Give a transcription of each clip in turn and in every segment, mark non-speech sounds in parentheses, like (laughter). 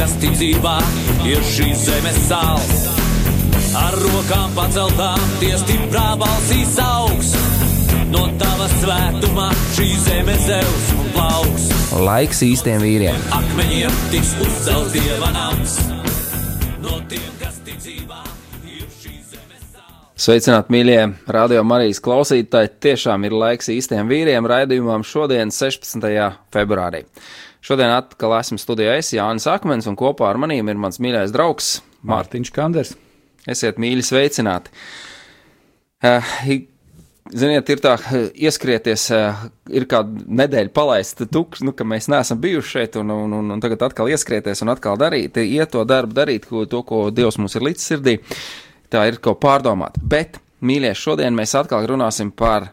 nams. No tiem, kas ticībā ir šīs zemes sāls. Ar rokām paceltām, tie stiprā balsīs augs. No tava svētumā šī zeme zeus un plauks. Laiks īstiem vīriem! Akmeņiem tiks uzcelts dieva nams. No tiem, kas zemes sāls. Sveicināti, mīļie radio Marijas klausītāji! Tiešām ir laiks īstiem vīriem raidījumam šodien, 16. februārī. Šodien atkal esmu studijā es, Jānis Akmens, un kopā ar maniem ir mans mīļais draugs Mārtiņš Kanders. Esiet mīļi sveicināti! Uh, Ziniet, ir tā, ieskrieties, uh, ir kāda nedēļa palaista tukša, nu, ka mēs neesam bijuši šeit, un, un, un, un tagad atkal ieskrieties un atkal darīt, iet to darbu, darīt ko, to, ko Dievs mums ir līdz sirdī. Tā ir ko pārdomāt. Bet, mīļie, šodien mēs atkal runāsim par,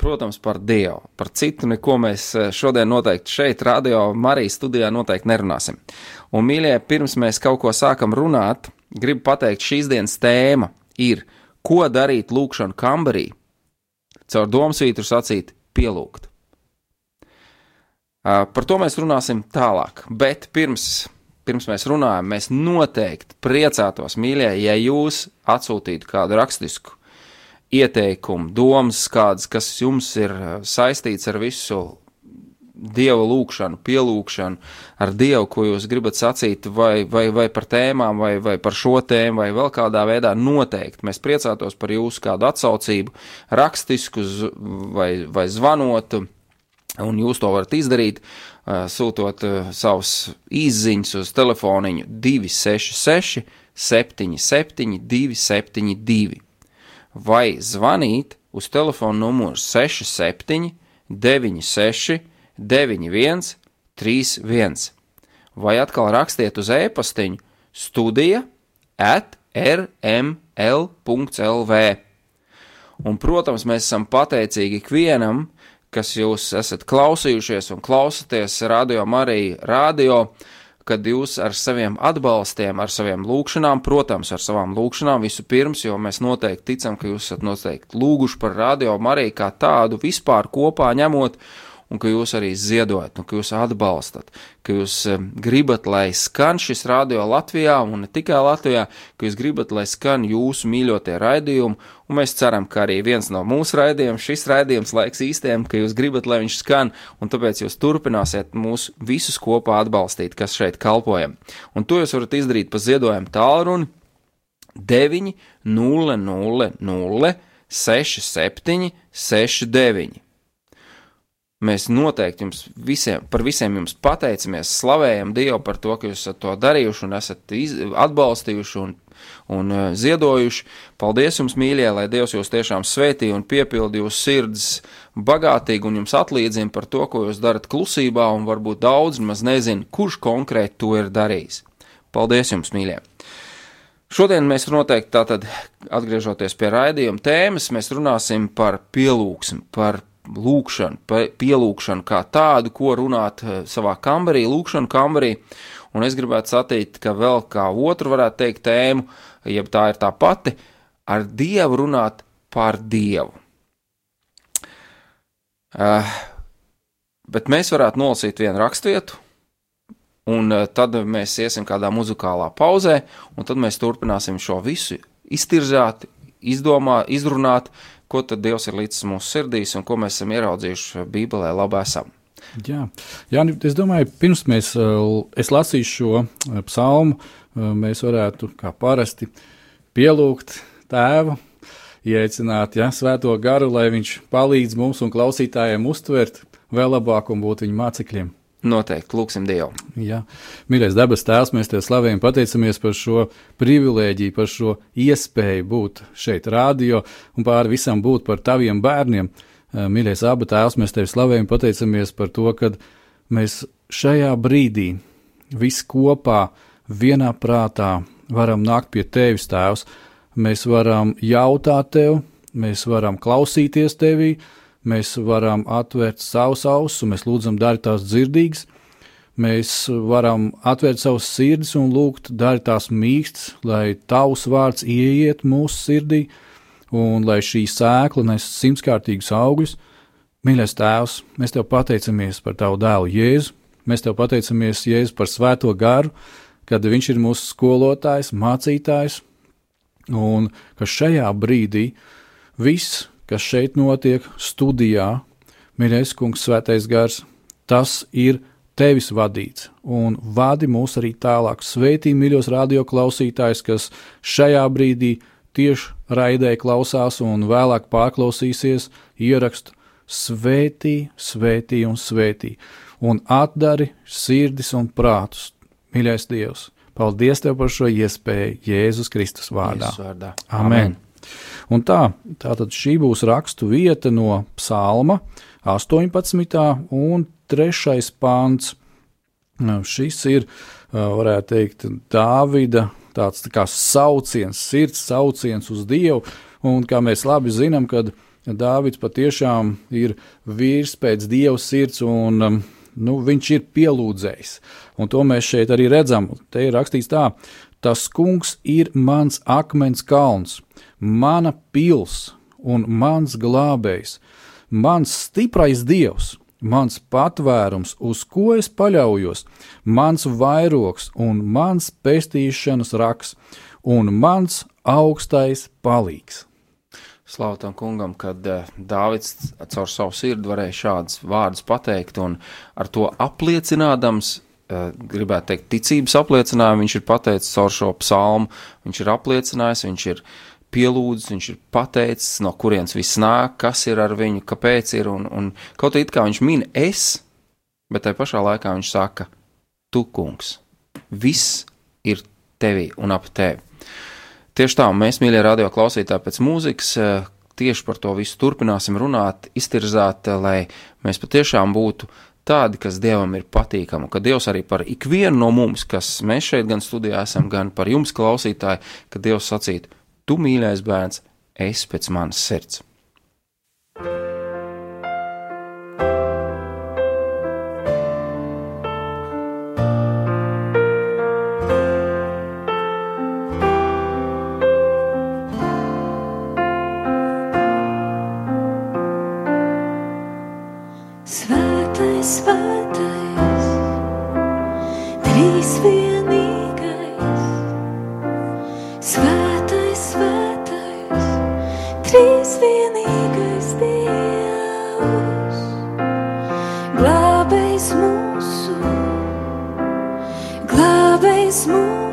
protams, par Dievu. Par citu neko mēs uh, šodien noteikti šeit, radio Marijas studijā noteikti nerunāsim. Un, mīļie, pirms mēs kaut ko sākam runāt, gribu pateikt, šīs dienas tēma ir, ko darīt lūkšanu kambarī caur domsvītru sacīt, pielūgt. Uh, par to mēs runāsim tālāk, bet pirms, pirms mēs runājam, mēs noteikti priecātos, mīļie, ja jūs atsūtītu kādu rakstisku ieteikumu, domas kādas, kas jums ir saistīts ar visu dievu lūgšanu, pielūgšanu ar dievu, ko jūs gribat sacīt, vai, vai, vai par tēmām, vai, vai par šo tēmu, vai vēl kādā veidā, noteikti mēs priecātos par jūsu kādu atsaucību, rakstisku vai, vai zvanotu. Un jūs to varat izdarīt, sūtot savus izziņas uz telefoniņu 266, 77, 272, vai zvanīt uz telefona numuru 67, 96, 91, 31, vai atkal rakstiet uz e-pastiņu studija at rml.lv. Un, protams, mēs esam pateicīgi ikvienam, kas jūs esat klausījušies un klausāties radio Marija radio, kad jūs ar saviem atbalstiem, ar saviem lūgšanām, protams, ar savām lūgšanām vispirms, jo mēs noteikti ticam, ka jūs esat noteikti lūguši par radio Mariju kā tādu vispār kopā ņemot, un ka jūs arī ziedojat, un ka jūs atbalstat, ka jūs gribat, lai skan šis radio Latvijā, un ne tikai Latvijā, ka jūs gribat, lai skan jūsu mīļotie raidījumi, un mēs ceram, ka arī viens no mūsu raidījumiem, šis raidījums laiks īstiem, ka jūs gribat, lai viņš skan, un tāpēc jūs turpināsiet mūs visus kopā atbalstīt, kas šeit kalpojam. Un to jūs varat izdarīt pa ziedojumu tālruni 9 0 0 0 6 7 6 9. Mēs noteikti jums visiem, par visiem jums pateicamies, slavējam Dievu par to, ka jūs esat to darījuši un esat iz, atbalstījuši un, un uh, ziedojuši. Paldies jums, mīļie, lai Dievs jūs tiešām svētī un piepildi jūsu sirds bagātīgi un jums atlīdzina par to, ko jūs darat klusībā, un varbūt daudz maz nezina, kurš konkrēti to ir darījis. Paldies jums, mīļie! Šodien mēs noteikti tātad, atgriežoties pie raidījuma tēmas, mēs runāsim par pielūgsmu, par lūkšanu, pielūgšanu kā tādu, ko runāt savā kambarī, lūkšanu kambarī. Un es gribētu sacīt, ka vēl kā otru varētu teikt tēmu, jeb tā ir tā pati, ar Dievu runāt par Dievu. Uh, bet mēs varētu nolasīt vienu rakstvietu, un uh, tad mēs iesim kādā muzikālā pauzē, un tad mēs turpināsim šo visu iztirzāt, izdomāt, izrunāt, ko tad Dievs ir līdz mūsu sirdīs un ko mēs esam ieraudzījuši Bībelē, labi esam. Jā, Jā es domāju, pirms mēs, es lasīšu šo psalmu, mēs varētu, kā parasti, pielūgt tēvu, ieaicināt ja, svēto garu, lai viņš palīdz mums un klausītājiem uztvert vēl labāk un būt viņu mācekļiem. Noteikti, lūgsim Dievu. Jā, mīļais dabas tēvs, mēs te slavējam, pateicamies par šo privilēģiju, par šo iespēju būt šeit, radio, un pāri visam būt par taviem bērniem. Mīļais abu tēvs, mēs tevi slavējam, pateicamies par to, ka mēs šajā brīdī visi kopā vienā prātā varam nākt pie tevis, Tēvs. Mēs varam jautāt tev, mēs varam klausīties tevī, mēs varam atvērt savus ausis, un mēs lūdzam, dari tās dzirdīgas. Mēs varam atvērt savus sirdis un lūgt, dari tās mīkstas, lai tavs vārds ieiet mūsu sirdī, un lai šī sēkla nes simtkārtīgus augļus. Mīļais Tēvs, mēs Tev pateicamies par Tavu dēlu Jēzu, mēs Tev pateicamies Jēzu par svēto garu, kad Viņš ir mūsu skolotājs, mācītājs, un ka šajā brīdī viss, kas šeit notiek, studijā, mīļais kungs, svētais gars, tas ir tevis vadīts, un vadi mūs arī tālāk. Sveitī, mīļos radioklausītājs, kas šajā brīdī tieši raidē klausās un vēlāk pārklausīsies ierakstu. Svētī, svētī un svētī, un atdari sirdis un prātus, mīļais Dievs. Paldies Tev par šo iespēju Jēzus Kristus vārdā. Jēzus vārdā. Amen. Un tā, tātad šī būs rakstu vieta no Psalma 18. un 3. pāns. Šis ir, varētu teikt, Dāvida tāds tā kā sauciens, sirds sauciens uz Dievu, un kā mēs labi zinām, kad Dāvids patiešām ir vīrs pēc Dieva sirds, un nu, viņš ir pielūdzējis. Un to mēs šeit arī redzam. Te ir rakstīts tā, tas kungs ir mans akmens kalns, mana pils un mans glābējs, mans stiprais dievs, mans patvērums, uz ko es paļaujos, mans vairoks un mans pestīšanas raks, un mans augstais palīgs. Slavu kungam, kad uh, Dāvids caur savu sirdi varēja šādus vārdus pateikt, un ar to apliecinādams, uh, gribētu teikt, ticības apliecinājumu, viņš ir pateicis caur šo psalmu, viņš ir apliecinājis, viņš ir pielūdzis, viņš ir pateicis, no kurienes viss nāk, kas ir ar viņu, kāpēc ir, un, un kaut kā viņš min es, bet tai pašā laikā viņš saka, tu kungs, viss ir tevī un ap tevi. Tieši tā, mēs, mīļie radio klausītāji, pēc mūzikas eh, tieši par to visu turpināsim runāt, iztirzāt, eh, lai mēs patiešām būtu tādi, kas Dievam ir patīkami, ka Dievs arī par ikvienu no mums, kas mēs šeit gan studijā esam, gan par jums klausītāji, ka Dievs sacītu, tu mīļais bērns, es pēc manas sirds. Dieva dēls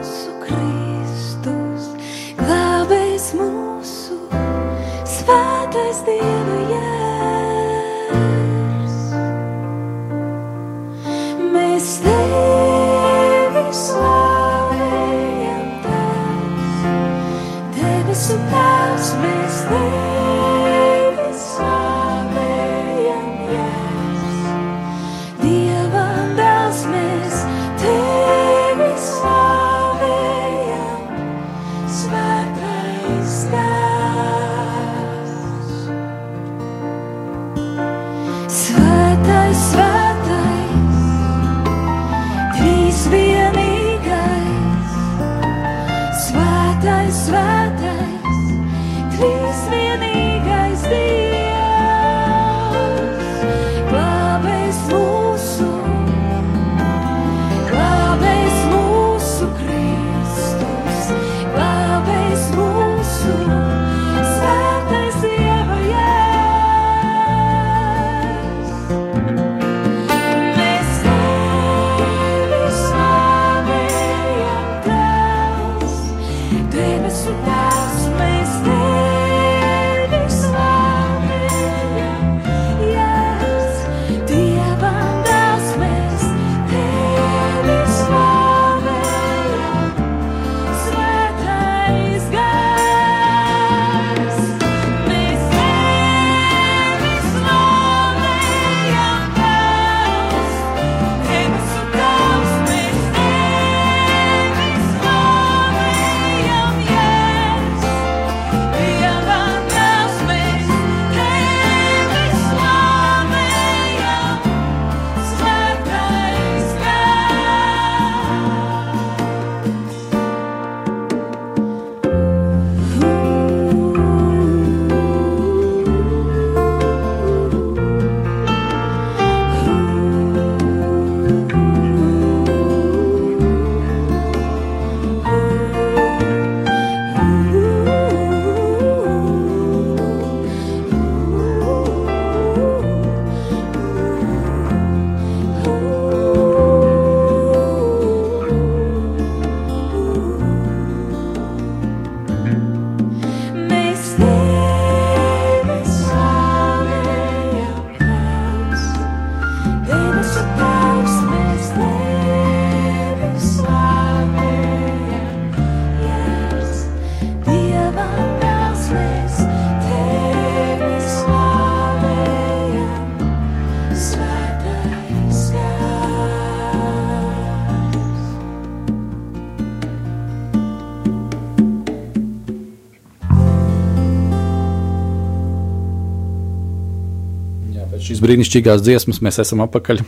šīs brīnišķīgās dziesmas mēs esam apakaļ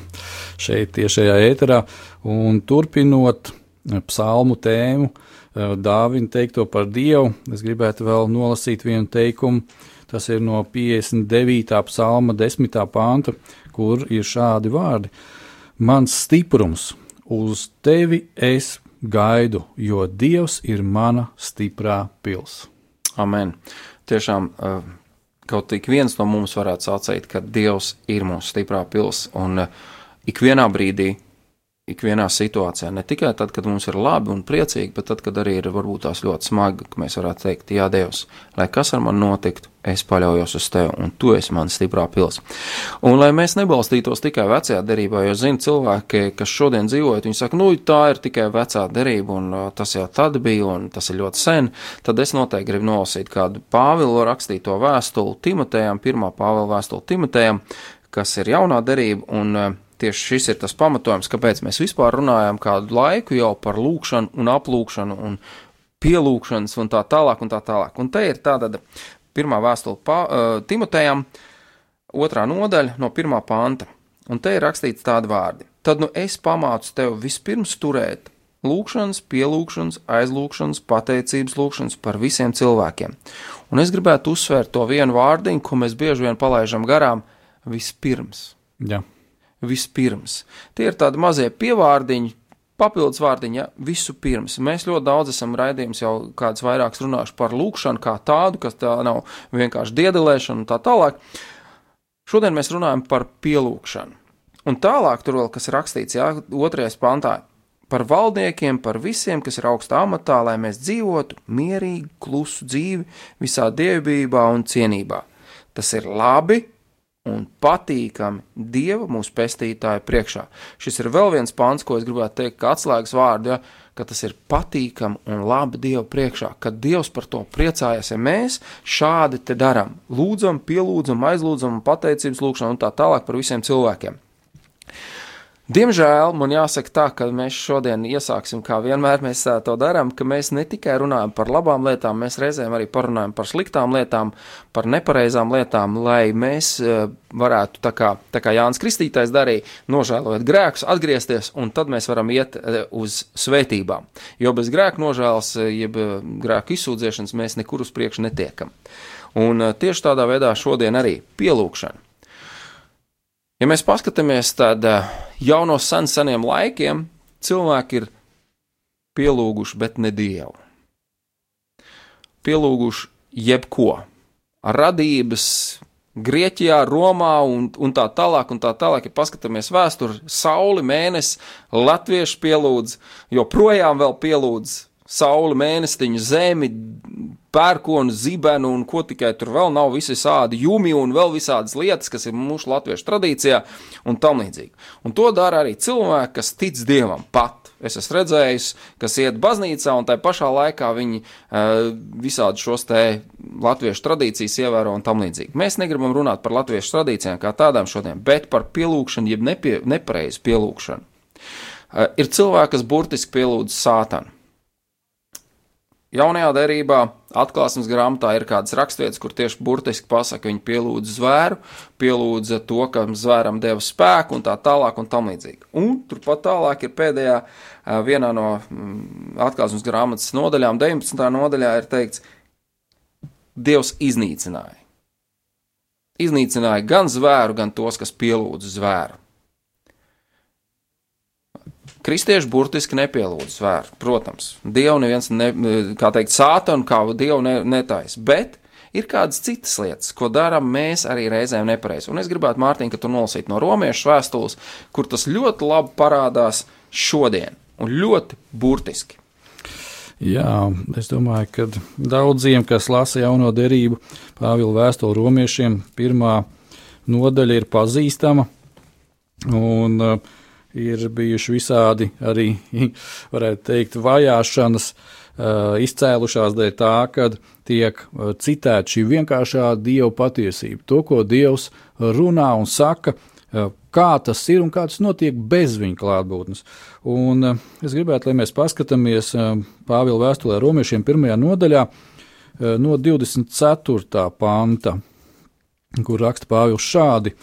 šeit, tiešajā ēterā. Un turpinot psalmu tēmu, Dāvina teikto par Dievu, es gribētu vēl nolasīt vienu teikumu. Tas ir no 59. psalma 10. panta, kur ir šādi vārdi: Mans stiprums, uz tevi es gaidu, jo Dievs ir mana stiprā pils. Amen. Tiešām kaut tik viens no mums varētu sacīt, ka Dievs ir mūsu stiprā pils, un ikvienā brīdī ikvienā situācijā. Ne tikai tad, kad mums ir labi un priecīgi, bet tad, kad arī ir varbūt tās ļoti smagi, ka mēs varētu teikt, Jā, Dievs, lai kas ar mani notiktu, es paļaujos uz Tevi, un Tu esi mans stiprā pils. Un lai mēs nebalstītos tikai vecajā derībā, jo zinu cilvēki, kas šodien dzīvojot, viņi saka, nu, tā ir tikai vecā derība, un tas jau tad bija, un tas ir ļoti sen, tad es noteikti gribu nolasīt kādu Pāvilu rakstīto vēstuli Timotejam, pirmā Pāvila vēstuli Timotejam, kas ir jaunā derība, un tieši šis ir tas pamatojums, kāpēc mēs vispār runājam kādu laiku jau par lūkšanu un aplūkšanu un pielūkšanas un tā tālāk un tā tālāk. Un te ir tāda pirmā vēstule pa, uh, Timotejam, otrā nodaļa no pirmā panta, un te ir rakstīts tādi vārdi. Tad nu es pamācu tev vispirms turēt lūkšanas, pielūkšanas, aizlūkšanas, pateicības lūkšanas par visiem cilvēkiem. Un es gribētu uzsvērt to vienu vārdiņu, ko mēs bieži vien palaidām garām - vispirms. Ja vispirms. Tie ir tādi mazie pievārdiņi, papildus vārdiņa visu pirms. Mēs ļoti daudz esam raidījums jau kāds vairāks runājuši par lūkšanu kā tādu, kas tā nav vienkārši diedelēšana un tā tālāk. Šodien mēs runājam par pielūkšanu. Un tālāk tur vēl kas rakstīts, jā, otrajā pantā. Par valdniekiem, par visiem, kas ir augstā amatā, lai mēs dzīvotu mierīgi, klusu dzīvi, visā dievībā un cienībā. Tas ir labi, un patīkami Dieva mūsu pestītāja priekšā. Šis ir vēl viens pāns, ko es gribētu teikt, kā atslēgas vārdu, ja, ka tas ir patīkami un labi Dieva priekšā, ka Dievs par to priecājas, ja mēs šādi te darām. Lūdzam, pielūdzam, aizlūdzam, pateicības lūgšanu un tā tālāk par visiem cilvēkiem. Diemžēl man jāsaka tā, ka mēs šodien iesāksim, kā vienmēr mēs to darām, ka mēs ne tikai runājam par labām lietām, mēs reizēm arī parunājam par sliktām lietām, par nepareizām lietām, lai mēs varētu, tā kā, tā kā Jānis Kristītais darīja, nožēlojot grēkus, atgriezties, un tad mēs varam iet uz svētībām. Jo bez grēku nožēlas, jeb grēku izsūdzēšanas mēs nekur uz priekšu netiekam. Un tieši tādā veidā šodien arī pielūkšana. Ja mēs paskatāmies tad jau no sen seniem laikiem, cilvēki ir pielūguši, bet ne dievu. Pielūguši jebko. Radības, Grieķijā, Romā un, un tā tālāk, un tā tālāk, ja paskatāmies vēsturi, sauli, mēnesi, latvieši pielūdz, joprojām vēl pielūdz sauli, mēnestiņu, zemi, pērkonu, zibenu un ko tikai tur vēl nav, visi sādi jumi un vēl visādas lietas, kas ir mūsu latviešu tradīcijā un tam līdzīgi. Un to dara arī cilvēki, kas tic Dievam pat. Es esmu redzējis, kas iet baznīcā, un tā pašā laikā viņi uh, visādi šos te latviešu tradīcijas ievēro un tam līdzīgi. Mēs negribam runāt par latviešu tradīcijām kā tādām šodien, bet par pielūgšanu, jeb nepie, nepareizu pielūgšanu. Uh, ir cilvēki, kas burtiski pielūdz sātanu. Jaunajā derībā, atklāsmes grāmatā, ir kādas raksturvietas, kur tieši burtiski pasaka, viņi pielūdza zvēru, pielūdza to, ka zvēram deva spēku un tā tālāk un tam līdzīgi. Un turpat tālāk ir pēdējā vienā no mm, atklāsmes grāmatas nodaļām, 19. nodaļā ir teikts, Dievs iznīcināja. Iznīcināja gan zvēru, gan tos, kas pielūdza zvēru. Kristieši burtiski nepielūdz svēru, protams. Dievu neviens, ne, kā teikt, sātanu kā dievu ne, netais, bet ir kādas citas lietas, ko darām mēs arī reizēm nepareizi. Un es gribētu, Mārtiņ, ka tu nolasītu no romiešu vēstules, kur tas ļoti labi parādās šodien un ļoti burtiski. Jā, es domāju, ka daudziem, kas lasa jauno derību, Pāvila vēstuli romiešiem, pirmā nodaļa ir pazīstama. Un, uh, ir bijuši visādi arī, (laughs) varētu teikt, vajāšanas izcēlušās dēļ tā, ka tiek citēta šī vienkāršā dieva patiesība. To, ko dievs runā un saka, kā tas ir un kā tas notiek bez viņa klātbūtnes. Un es gribētu, lai mēs paskatāmies Pāvila vēstulē romiešiem pirmajā nodaļā no 24. panta, kur raksta Pāvils šādi.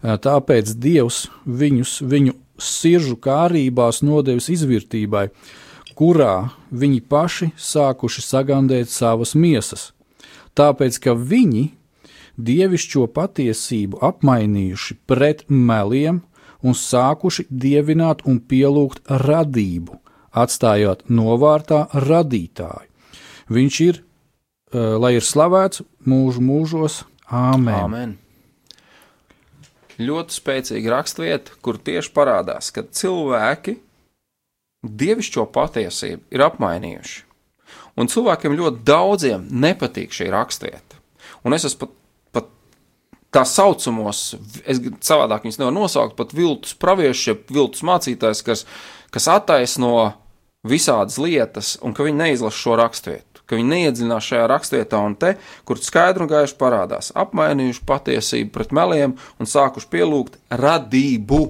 Tāpēc Dievs viņus viņu siržu kārībās nodevis izvērtībai, kurā viņi paši sākuši sagandēt savas miesas. Tāpēc, ka viņi dievišķo patiesību apmainījuši pret meliem un sākuši dievināt un pielūgt radību, atstājot novārtā radītāju. Viņš ir, uh, lai ir slavēts mūžu mūžos, Āmen. Āmen. Ļoti spēcīga raksturvieta, kur tieši parādās, ka cilvēki dievišķo patiesību ir apmainījuši. Un cilvēkiem ļoti daudziem nepatīk šī raksturvieta. Un es esmu pat, pat tā saucamos, es savādāk viņus nevaru nosaukt, pat viltus pravieši, viltus mācītājs, kas, kas attaisno visādas lietas, un ka viņi neizlasa šo raksturvietu ka viņi neiedziļinās šajā rakstvietā un te, kur skaidri un gaiši parādās, apmainījuši patiesību pret meliem un sākuši pielūgt radību.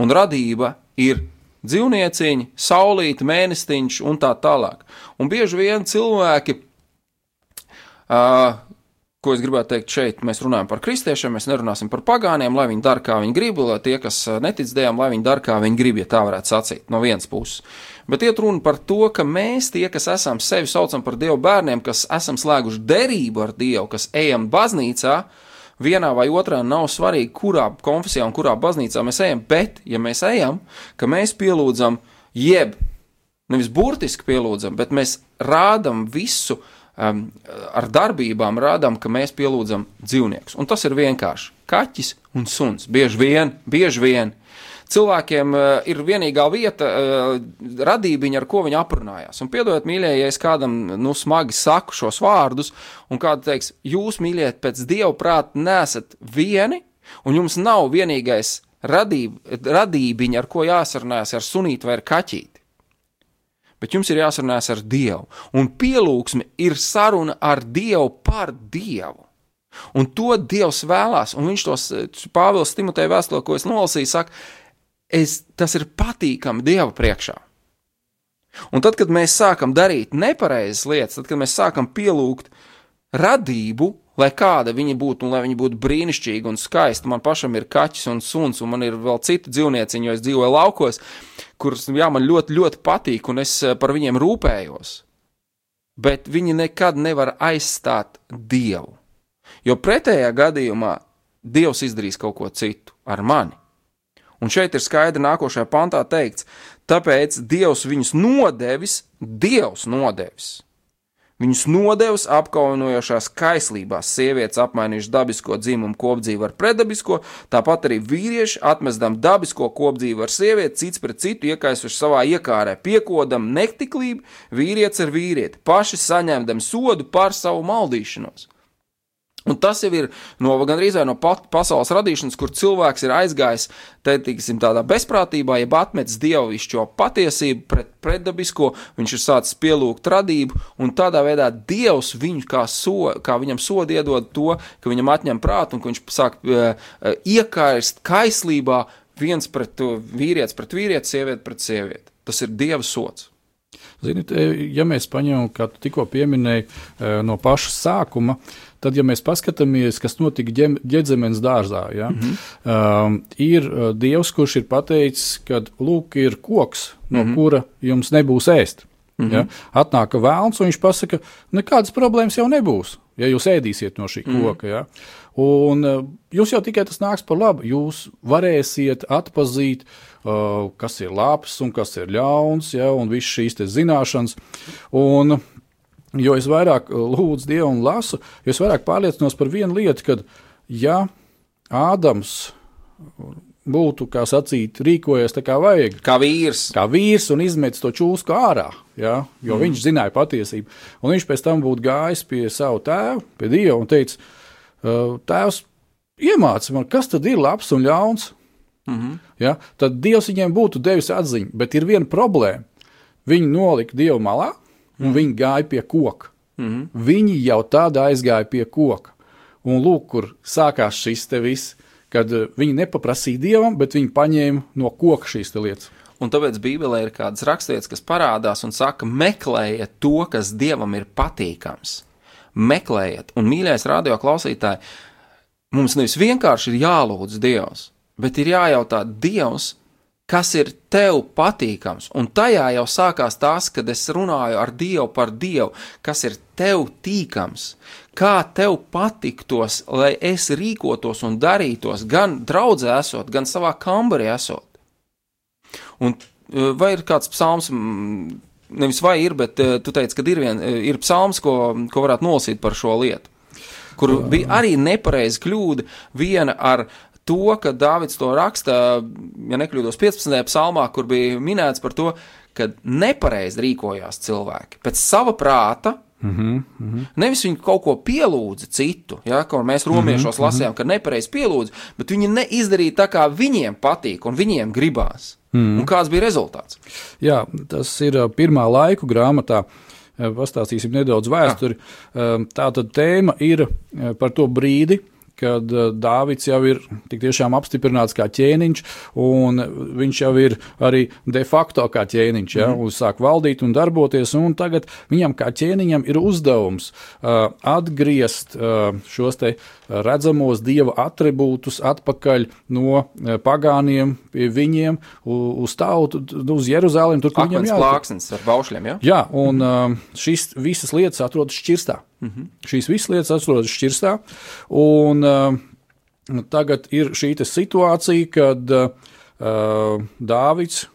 Un radība ir dzīvnieciņi, saulīte, mēnestiņš un tā tālāk. Un bieži vien cilvēki, uh, ko es gribētu teikt šeit, mēs runājam par kristiešiem, mēs nerunāsim par pagāniem, lai viņi dara, kā viņi grib, lai tie, kas netic dievam, lai viņi dara, kā viņi grib, ja tā varētu sacīt, no vienas puses. Bet iet runa par to, ka mēs, tie, kas esam sevi saucam par Dievu bērniem, kas esam slēguši derību ar Dievu, kas ejam baznīcā, vienā vai otrā nav svarīgi, kurā konfesijā un kurā baznīcā mēs ejam, bet, ja mēs ejam, ka mēs pielūdzam, jeb nevis burtiski pielūdzam, bet mēs rādam visu um, ar darbībām, rādām, ka mēs pielūdzam dzīvniekus. Un tas ir vienkārši kaķis un suns. Bieži vien, bieži vien cilvēkiem uh, ir vienīgā vieta, uh, radībiņa, ar ko viņi aprunājās. Un piedodiet, mīļie, ja es kādam nu, smagi saku šos vārdus, un kāds teiks, jūs, mīļie, pēc dieva prāta nesat vieni, un jums nav vienīgais radīb, radībiņa, ar ko jāsarunājas ar sunīti vai ar kaķīti. Bet jums ir jāsarunājas ar Dievu, un pielūgsme ir saruna ar Dievu par Dievu. Un to Dievs vēlās, un viņš tos Pāvils Timotei vēstulē, ko es nolasīju, saka, es, tas ir patīkami Dieva priekšā. Un tad, kad mēs sākam darīt nepareizas lietas, tad, kad mēs sākam pielūgt radību, lai kāda viņa būtu, un lai viņa būtu brīnišķīga un skaista, man pašam ir kaķis un suns, un man ir vēl citi dzīvnieciņi, jo es dzīvoju laukos, kurus jā, man ļoti, ļoti patīk, un es eh, par viņiem rūpējos. Bet viņi nekad nevar aizstāt Dievu. Jo pretējā gadījumā Dievs izdarīs kaut ko citu ar mani. Un šeit ir skaidri nākošajā pantā teikts, tāpēc Dievs viņus nodevis, Dievs nodevis. Viņus nodevis apkaunojjošās kaislībās, sievietes apmainījušas dabisko dzimumu kopdzīvi ar predabisko, tāpat arī vīrieši atmestam dabisko kopdzīvi ar sievieti, cits pret citu iekaisuši savā iekārē, piekodam nektiklību, vīrietis ar vīrieti, paši saņemdam sodu par savu maldīšanos. Un tas jau ir no gandrīz no pasaules radīšanas, kur cilvēks ir aizgājis te, tiksim, tādā bezprātībā, jeb atmetis dievišķo patiesību pret pretdabisko, viņš ir sācis pielūgt radību, un tādā veidā dievs viņu kā, so, kā viņam sodu iedod to, ka viņam atņem prātu un ka viņš sāk uh, iekārst kaislībā viens pret vīrietis, pret vīrieti, sievieti pret sievieti. Tas ir dieva sots. Ziniet, ja mēs paņemam, kā tu tikko pieminēji, no paša sākuma, uh, Tad, ja mēs paskatāmies, kas notika ģēdzemes dārzā, ja, mm -hmm. um, ir uh, Dievs, kurš ir pateicis, ka lūk, ir koks, no mm -hmm. kura jums nebūs ēst. Mm -hmm. ja. Atnāk vēlns, un viņš pasaka, nekādas problēmas jau nebūs, ja jūs ēdīsiet no šī mm -hmm. koka. Ja. Un uh, jūs jau tikai tas nāks par labu. Jūs varēsiet atpazīt, uh, kas ir labs un kas ir ļauns, ja, un visas šīs zināšanas. Un Jo es vairāk uh, lūdzu Dievu un lasu, jo es vairāk pārliecinos par vienu lietu, ka, ja Ādams būtu, kā sacīt, rīkojies tā kā vajag, kā vīrs, kā vīrs un izmetis to čūsku ārā, ja, jo mm. viņš zināja patiesību, un viņš pēc tam būtu gājis pie savu tēvu, pie Dieva un teicis, uh, tēvs, iemāci man, kas tad ir labs un ļauns. Mm -hmm. ja, tad Dievs viņiem būtu devis atziņu, bet ir viena problēma. Viņi nolika Dievu malā, un viņi gāja pie koka. Mm -hmm. Viņi jau tādā aizgāja pie koka. Un lūk, kur sākās šis te viss, kad eh, viņi nepaprasīja dievam, bet viņi paņēma no koka šīs lietas. Un tāpēc Bībelē ir kādas rakstītas, kas parādās un saka, meklējiet to, kas dievam ir patīkams. Meklējiet, un mīļais radio klausītāji, mums nevis vienkārši ir jālūdz Dievs, bet ir jājautā Dievs, kas ir tev patīkams. Un tajā jau sākās tas, kad es runāju ar Dievu par Dievu, kas ir tev tīkams, kā tev patiktos, lai es rīkotos un darītos, gan draudzē esot, gan savā kambarī esot. Un eh, vai ir kāds psalms, nevis vai ir, bet eh, tu teici, ka ir, vien, eh, ir psalms, ko, ko varētu nolasīt par šo lietu kur bija arī nepareiza kļūda, viena ar to, ka Dāvids to raksta, ja nekļūdos 15. psalmā, kur bija minēts par to, ka nepareizi rīkojās cilvēki pēc sava prāta. Mm -hmm, mm -hmm. Nevis viņi kaut ko pielūdza citu, ja, ko mēs romiešos mm -hmm, lasījām, ka nepareizi pielūdza, bet viņi neizdarīja tā, kā viņiem patīk un viņiem gribās. Mm. Un kāds bija rezultāts? Jā, tas ir pirmā laiku grāmatā. Pastāstīsim nedaudz vēsturi. Tā tad tēma ir par to brīdi, kad eh, Dāvids jau ir tik tiešām apstiprināts kā ķēniņš, un viņš jau ir arī de facto kā ķēniņš, ja, mm. uzsāk valdīt un darboties, un tagad viņam kā ķēniņam ir uzdevums uh, atgriezt uh, šos te redzamos dieva attribūtus atpakaļ no pagāniem pie viņiem uz tautu, uz Jeruzalem, tur, kur Akmens viņam jābūt. ar baušļiem, ja? Jā, un uh, šīs visas lietas atrodas šķirstā. -hmm. Šīs visas lietas atrodas šķirstā. Un, uh, tagad ir šī situācija, kad uh, Dāvids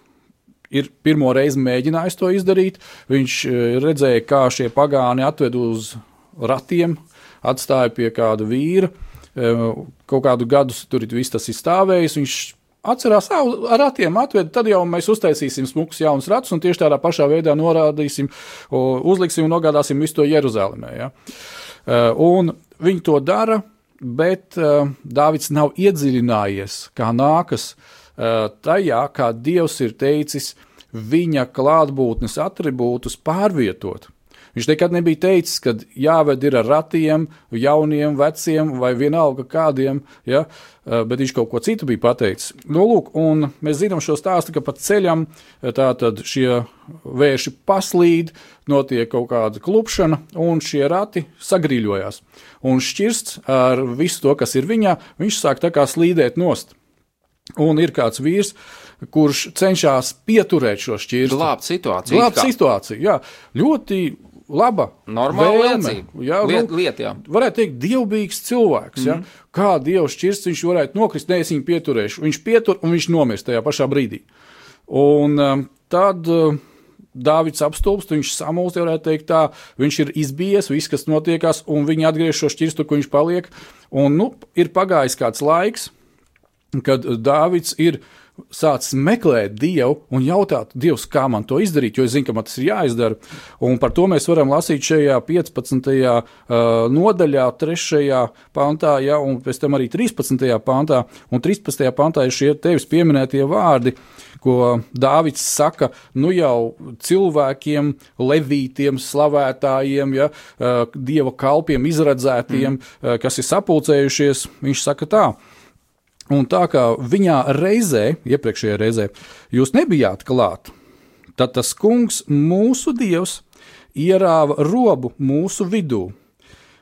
ir pirmo reizi mēģinājis to izdarīt. Viņš uh, redzēja, kā šie pagāni atved uz ratiem, atstāja pie kāda vīra. Kaut kādu gadu tur viss tas ir stāvējis. Viņš atcerās, ar ratiem atved, tad jau mēs uztaisīsim smukus jaunus ratus un tieši tādā pašā veidā norādīsim, uzliksim un nogādāsim visu to Jeruzalemē. Ja? Un viņi to dara, bet Dāvids nav iedziļinājies, kā nākas tajā, kā Dievs ir teicis viņa klātbūtnes attribūtus pārvietot. Viņš nekad nebija teicis, ka jāved ir ar ratiem, jauniem, veciem vai vienalga kādiem, ja, eh, bet viņš kaut ko citu bija pateicis. Nu, lūk, un mēs zinām šo stāstu, ka pa ceļam eh, šie vērši paslīd, notiek kaut kāda klupšana, un šie rati sagrīļojās. Un šķirsts ar visu to, kas ir viņā, viņš sāk tā kā slīdēt nost. Un ir kāds vīrs, kurš cenšas pieturēt šo šķirstu. Glābt situāciju. Glābt situāciju, jā. Ļoti laba, normāla liecība. Jā, liet, nu, liet, jā. Varētu teikt, dievbijīgs cilvēks. Mm. Ja? Mhm. Kā dievs šķirsts viņš varētu nokrist, ne es viņu pieturēšu. Viņš pietur un viņš nomirst tajā pašā brīdī. Un um, tad. Uh, Dāvids apstulbst, viņš samulst, varētu teikt, tā, viņš ir izbijies, viss, kas notiekās, un viņi atgriež šo šķirstu, kur viņš paliek. Un, nu, ir pagājis kāds laiks, kad Dāvids ir sācis meklēt Dievu un jautāt, Dievs, kā man to izdarīt, jo es zinu, ka man tas ir jāizdara. Un par to mēs varam lasīt šajā 15. Uh, nodaļā, 3. pantā, ja, un pēc tam arī 13. pantā. Un 13. pantā ir šie tevis pieminētie vārdi ko Dāvids saka, nu jau cilvēkiem, levītiem, slavētājiem, ja, dieva kalpiem, izredzētiem, mm. Kas ir sapulcējušies. Viņš saka tā, Un tā kā viņā reizē, iepriekšējā reizē, jūs nebijāt klāt, tad tas kungs, mūsu dievs, ierāva robu mūsu vidū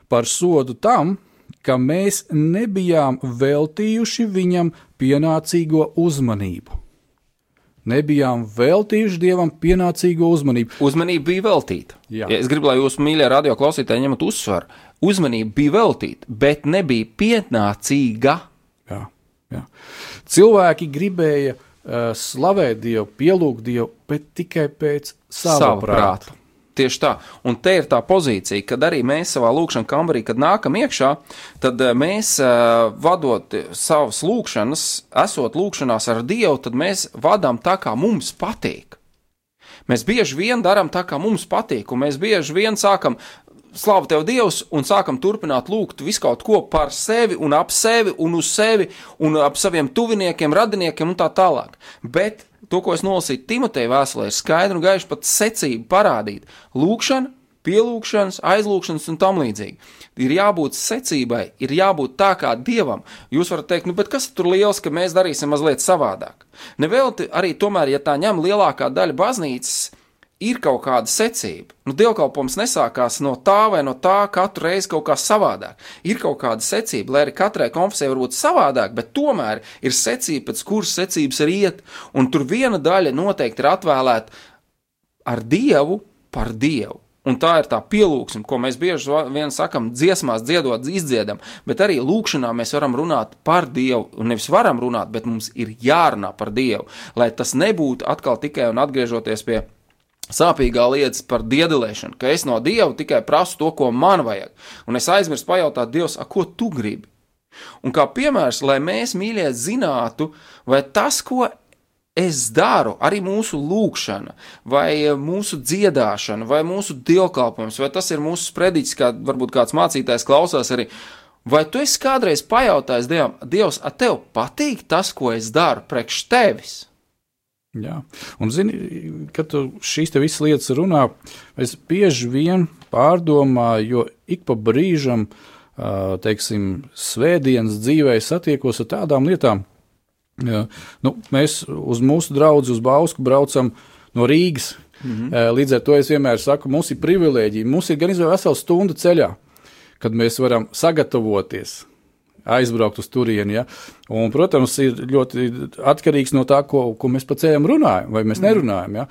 par sodu tam, ka mēs nebijām veltījuši viņam pienācīgo uzmanību. Nebijām veltījuši dievam pienācīgo uzmanību. Uzmanība bija veltīta. Jā. Ja es gribu, lai jūs, mīļie radio klausītāji, ņemat uzsvaru. Uzmanība bija veltīta, bet nebija pienācīga. Ja. Cilvēki gribēja uh, slavēt Dievu, pielūgt Dievu, bet tikai pēc sava, sava prāta. prāta. Tieši tā. Un te ir tā pozīcija, kad arī mēs savā lūkšanā kambarī, kad nākam iekšā, tad eh, mēs, uh, vadot savas lūkšanas, esot lūkšanās ar Dievu, tad mēs vadām tā, kā mums patīk. Mēs bieži vien darām tā, kā mums patīk, un mēs bieži vien sākam slavu tev Dievs, un sākam turpināt lūgt visu kaut ko par sevi un ap sevi un uz sevi un ap saviem tuviniekiem, radiniekiem un tā tālāk. Bet to, ko es nolasīju Timoteja vēstulē, ir skaidri un gaiši pat secību parādīt. Lūkšana, pielūgšanas, aizlūgšanas un tam līdzīgi. Ir jābūt secībai, ir jābūt tā kā dievam. Jūs varat teikt, nu, bet kas tur liels, ka mēs darīsim mazliet savādāk? Nevelti arī tomēr, ja tā ņem lielākā daļa baznīcas, ir kaut kāda secība. Nu, dievkalpojums nesākās no tā vai no tā, katru reizi kaut kā savādāk. Ir kaut kāda secība, lai arī katrai konfesijai var būt savādāk, bet tomēr ir secība, pēc kuras secības ir iet, un tur viena daļa noteikti ir atvēlēta ar Dievu par Dievu. Un tā ir tā pielūgsme, ko mēs bieži vien sakam, dziesmās, dziedot, izdziedam, bet arī lūkšanā mēs varam runāt par Dievu. Un nevis varam runāt, bet mums ir jārunā par Dievu, lai tas nebūtu atkal tikai un atgriežoties pie sāpīgā lietas par diedelēšanu, ka es no Dieva tikai prasu to, ko man vajag. Un es aizmirstu pajautāt Dievam, ko tu gribi. Un kā piemērs, lai mēs mīļie zinātu, vai tas, ko es daru, arī mūsu lūkšana, vai mūsu dziedāšana, vai mūsu dievkalpojums, vai tas ir mūsu sprediķis, kā varbūt kāds mācītājs klausās arī. Vai tu esi kādreiz pajautājis Dievam, Dievs, a tev patīk tas, ko es daru priekš tevis? Jā, un zini, kad tu šīs visas lietas runā, es bieži vien pārdomāju, jo ik pa brīžam, teiksim, svētdienas dzīvē satiekos ar tādām lietām, Jā. Nu, mēs uz mūsu draugu, uz Bausku braucam no Rīgas. Mm -hmm. Līdz ar to es vienmēr saku, mums ir privilēģija. Mums ir gan izvēle vesela stunda ceļā, kad mēs varam sagatavoties, aizbraukt uz turieni. Ja? Un, protams, ir ļoti atkarīgs no tā, ko, ko mēs pa ceļam runājam, vai mēs mm. nerunājam. Ja?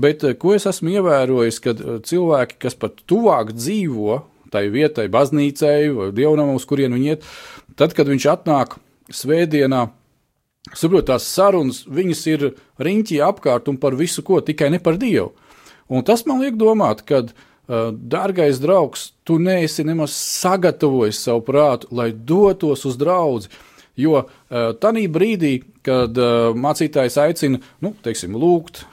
Bet eh, ko es esmu ievērojis, kad eh, cilvēki, kas pat tuvāk dzīvo tai vietai, baznīcai vai dievnam, uz kurien viņi iet, tad, kad viņš atnāk svētdienā, Saprotiet, tās sarunas, viņas ir riņķī apkārt un par visu ko, tikai ne par Dievu. Un tas man liek domāt, ka, uh, dārgais draugs, tu neesi nemaz sagatavojis savu prātu, lai dotos uz draugu. Jo tajā brīdī, kad mācītājs aicina, nu, teiksim, lūgt,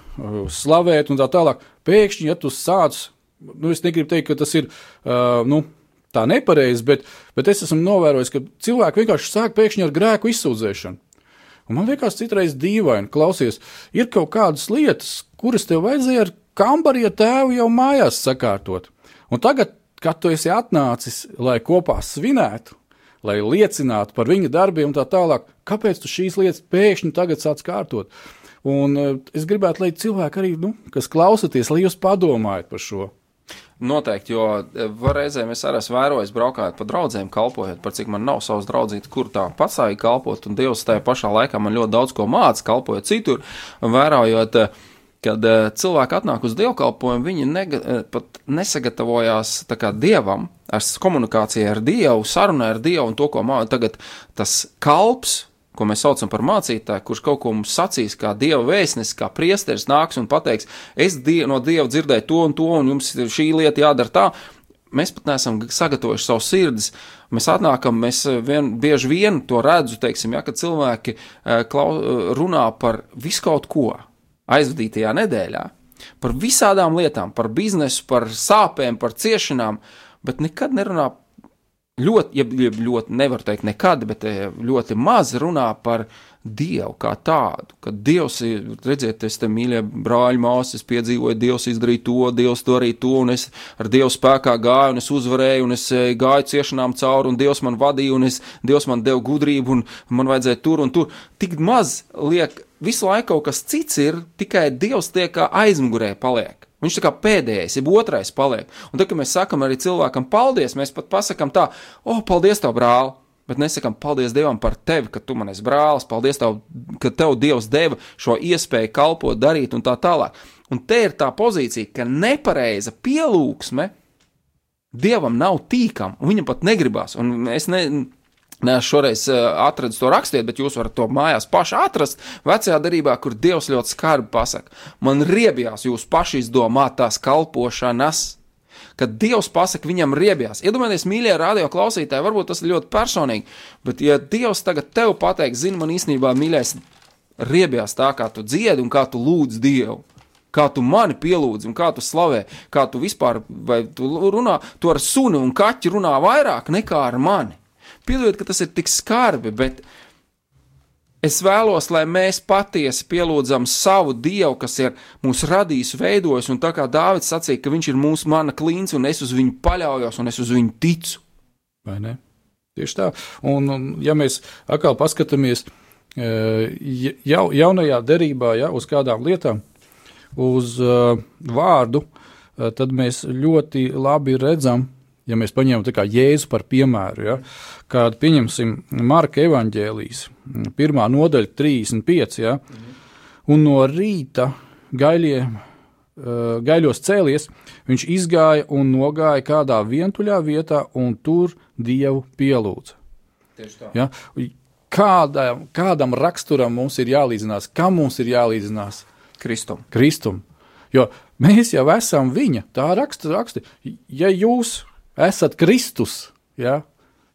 slavēt un tā tālāk, pēkšņi, ja tu sāc, nu, es negribu teikt, ka tas ir, nu, tā nepareizi, bet, bet es esmu novērojis, ka cilvēki vienkārši sāk pēkšņi ar grēku izsūdzēšanu. Un man liekas, citreiz dīvaini, klausies, ir kaut kādas lietas, kuras tev vajadzēja ar kambarī tēvu jau mājās sakārtot. Un tagad, kad tu esi atnācis, lai kopā svinētu, lai liecinātu par viņa darbiem un tā tālāk, kāpēc tu šīs lietas pēkšņi tagad sāc kārtot? Un uh, es gribētu, lai cilvēki arī, nu, kas klausaties, lai jūs padomājat par šo. Noteikti, jo e, reizēm es arī esmu vērojis, braukājot pa draugiem, kalpojot, par cik man nav savas draudzītes, kur tā patsāja kalpot, un Dievs tajā pašā laikā man ļoti daudz ko māca, kalpojot citur, vērojot, e, kad e, cilvēki atnāk uz dievkalpojumu, viņi nega, pat nesagatavojās kā dievam, ar komunikāciju ar Dievu, sarunai ar Dievu un to, ko māca tagad tas kalps ko mēs saucam par mācītāju, kurš kaut ko mums sacīs, kā dieva vēstnesis, kā priesteris nāks un pateiks, es die, no dieva dzirdēju to un to, un jums šī lieta jādara tā. Mēs pat neesam sagatavojuši savu sirdis. Mēs atnākam, mēs vien, bieži vien to redzu, teiksim, ja, kad cilvēki eh, klau, runā par visu kaut ko aizvadītajā nedēļā, par visādām lietām, par biznesu, par sāpēm, par ciešanām, bet nekad nerunā ļoti, ja ļoti nevar teikt nekad, bet eh, ļoti maz runā par Dievu kā tādu. Kad Dievs ir, redziet, es te mīļie brāļi, māsas, piedzīvoju, Dievs izdarīja to, Dievs to arī to, un es ar Dievu spēkā gāju, un es uzvarēju, un es eh, gāju ciešanām cauri, un Dievs man vadīja, un es, Dievs man deva gudrību, un man vajadzēja tur un tur. Tik maz liek, visu laiku kaut kas cits ir, tikai Dievs tiek aizmugurē paliek. Viņš tā kā pēdējais, ir otrais paliek. Un tad, kad mēs sakam arī cilvēkam paldies, mēs pat pasakām tā, o, oh, paldies tev, brāl! Bet nesakām paldies Dievam par tevi, ka tu man esi brālis, paldies tev, ka tev Dievs deva šo iespēju kalpot, darīt un tā tālāk. Un te ir tā pozīcija, ka nepareiza pielūgsme Dievam nav tīkama, un viņam pat negribās. Un es ne, Nē, šoreiz uh, atradu to rakstiet, bet jūs varat to mājās paši atrast. Vecajā darbā, kur Dievs ļoti skarbi pasakā, man riebjās jūs paši izdomātās kalpošanas. Kad Dievs pasakā, viņam riebjās. Iedomājieties, mīļie radio klausītāji, varbūt tas ir ļoti personīgi, bet ja Dievs tagad tev pateiks, zini, man īstenībā mīļais, riebjās tā, kā tu dziedi un kā tu lūdz Dievu kā tu mani pielūdzi un kā tu slavē, kā tu vispār, vai tu runā, tu ar suni un kaķi runā vairāk nekā ar mani. Piedodiet, ka tas ir tik skarbi, bet es vēlos, lai mēs patiesi pielūdzam savu Dievu, kas ir mūs radījis, veidojis, un tā kā Dāvids sacīja, ka viņš ir mūsu mana klīns, un es uz viņu paļaujos, un es uz viņu ticu. Vai ne? Tieši tā. Un, un ja mēs atkal paskatāmies e, jau, jaunajā derībā ja, uz kādām lietām, uz uh, vārdu, uh, tad mēs ļoti labi redzam, ja mēs paņemam Jēzu par piemēru, ja, kad pieņemsim Marka evaņģēlijas, pirmā nodaļa, 35, ja, un no rīta gaiļie, uh, gaiļos cēlies, viņš izgāja un nogāja kādā vientuļā vietā un tur Dievu pielūdza. Ja? Kādam, kādam raksturam mums ir jālīdzinās, kam mums ir jālīdzinās? Kristum. Kristum. Jo mēs jau esam viņa. Tā raksta, raksta. Ja jūs esat Kristus, ja,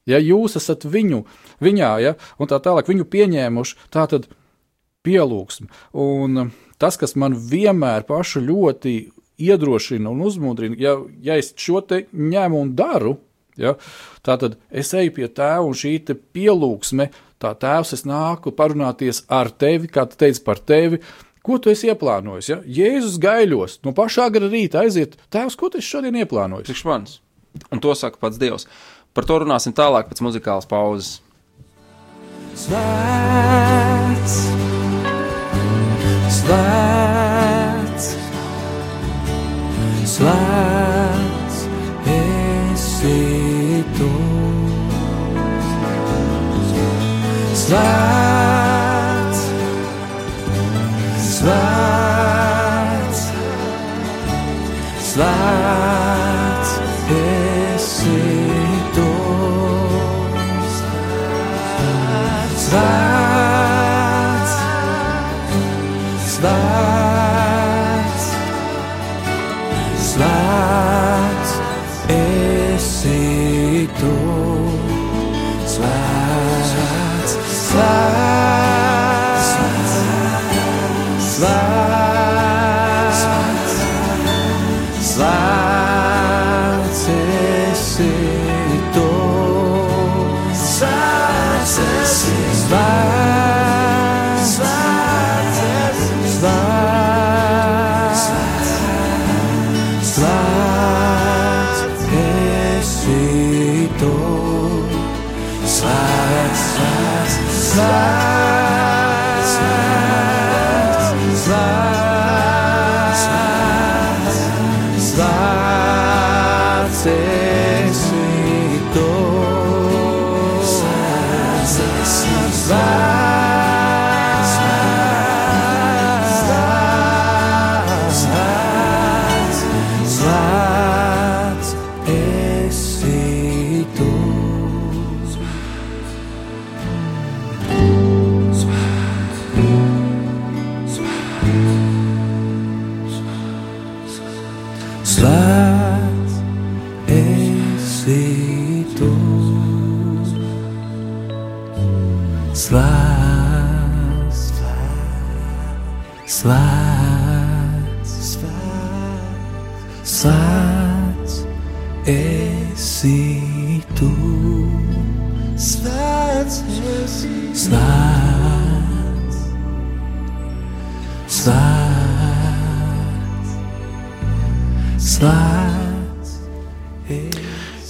ja jūs esat viņu, viņā, ja, un tā tālāk viņu pieņēmuši, tā tad pielūgsme. Un tas, kas man vienmēr pašu ļoti iedrošina un uzmundrina, ja, ja es šo te ņemu un daru, ja, tā tad es eju pie tēva un šī te pielūgsme, tā tēvs es nāku parunāties ar tevi, kā tu teici par tevi, Ko tu esi ieplānojis? Ja? Jēzus gaiļos, no pašā gara rīta aiziet, Tēvs, ko tu šodien ieplānojis? Priekš manis. Un to saka pats Dievs. Par to runāsim tālāk pēc muzikālas pauzes. Svēts, svēts, svēts, esi tu. Svēts, svēts, svēts, Svēts,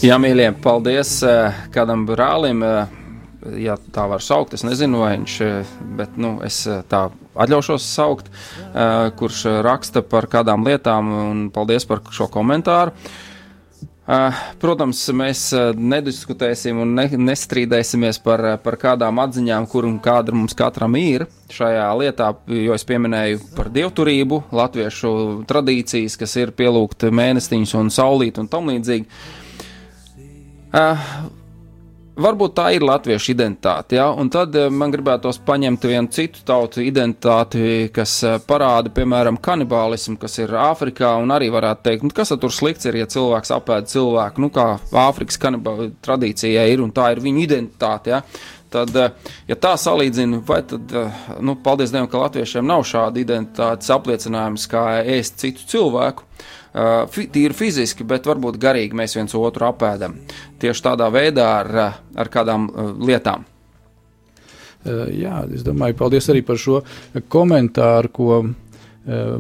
Jā, mīļie, paldies eh, kādam brālim, eh, ja tā var saukt. Es nezinu, vai viņš, eh, bet nu, es tā atļaušos saukt, kurš raksta par kādām lietām, un paldies par šo komentāru. Eh, Protams, mēs eh, nediskutēsim un ne, nestrīdēsimies par, eh, par kādām atziņām, kur un kāda mums katram ir šajā lietā, jo es pieminēju par dievturību, latviešu tradīcijas, kas ir pielūgt mēnestiņus un saulīt un tam līdzīgi. Uh, varbūt tā ir latviešu identitāte, ja? un tad eh, man gribētos paņemt vienu citu tautu identitāti, kas eh, parāda, piemēram, kanibālismu, kas ir Āfrikā, un arī varētu teikt, nu, kas tur slikts ir, ja cilvēks apēd cilvēku, nu, kā Āfrikas kanibāla tradīcijai ir, un tā ir viņa identitāte, ja? Tad, eh, ja tā salīdzina, vai tad, nu, paldies Dievam, ka latviešiem nav šāda identitātes apliecinājums, kā ēst citu cilvēku, Uh, tīri fiziski, bet varbūt garīgi mēs viens otru apēdam. Tieši tādā veidā ar, ar kādām lietām. Jā, es domāju, paldies arī par šo komentāru, ko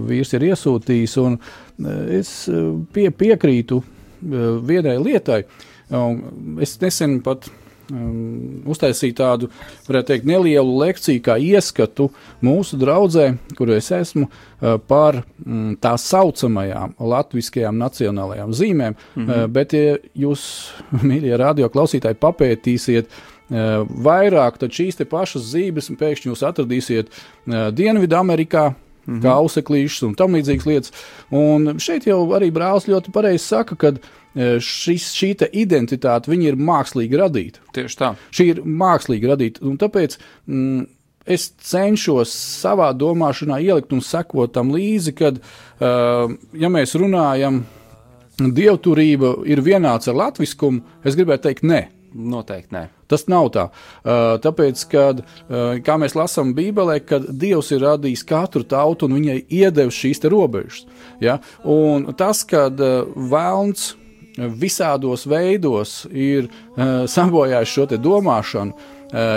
vīrs ir iesūtījis. Es pie, piekrītu vienai lietai. Es nesen pat um, uztaisīt tādu, varētu teikt, nelielu lekciju, kā ieskatu mūsu draudzē, kur es esmu, uh, par mm, tā saucamajām latviskajām nacionālajām zīmēm. Mm -hmm. uh, bet, ja jūs, (laughs) mīļie radio klausītāji, papētīsiet, uh, vairāk, tad šīs pašas zīmes pēkšņi jūs atradīsiet uh, Dienvidamerikā, Mm -hmm. kā auseklīšas un tam līdzīgas lietas. Un šeit jau arī brālis ļoti pareizi saka, ka E, šis, šī identitāte ir mākslīgi radīta. Tieši tā. Šī ir mākslīgi radīta. Tāpēc mm, es cenšos savā domāšanā ielikt un sekot tam līdzi, kad, uh, ja mēs runājam, dievturība ir vienāds ar latviskumu, es gribētu teikt, nē. Noteikti nē. Tas nav tā. Tāpēc, kad, kā mēs lasām Bībelē, kad Dievs ir radījis katru tautu un viņai iedevis šīs robežas. Ja? Un tas, kad vēlns visādos veidos ir sabojājis šo domāšanu,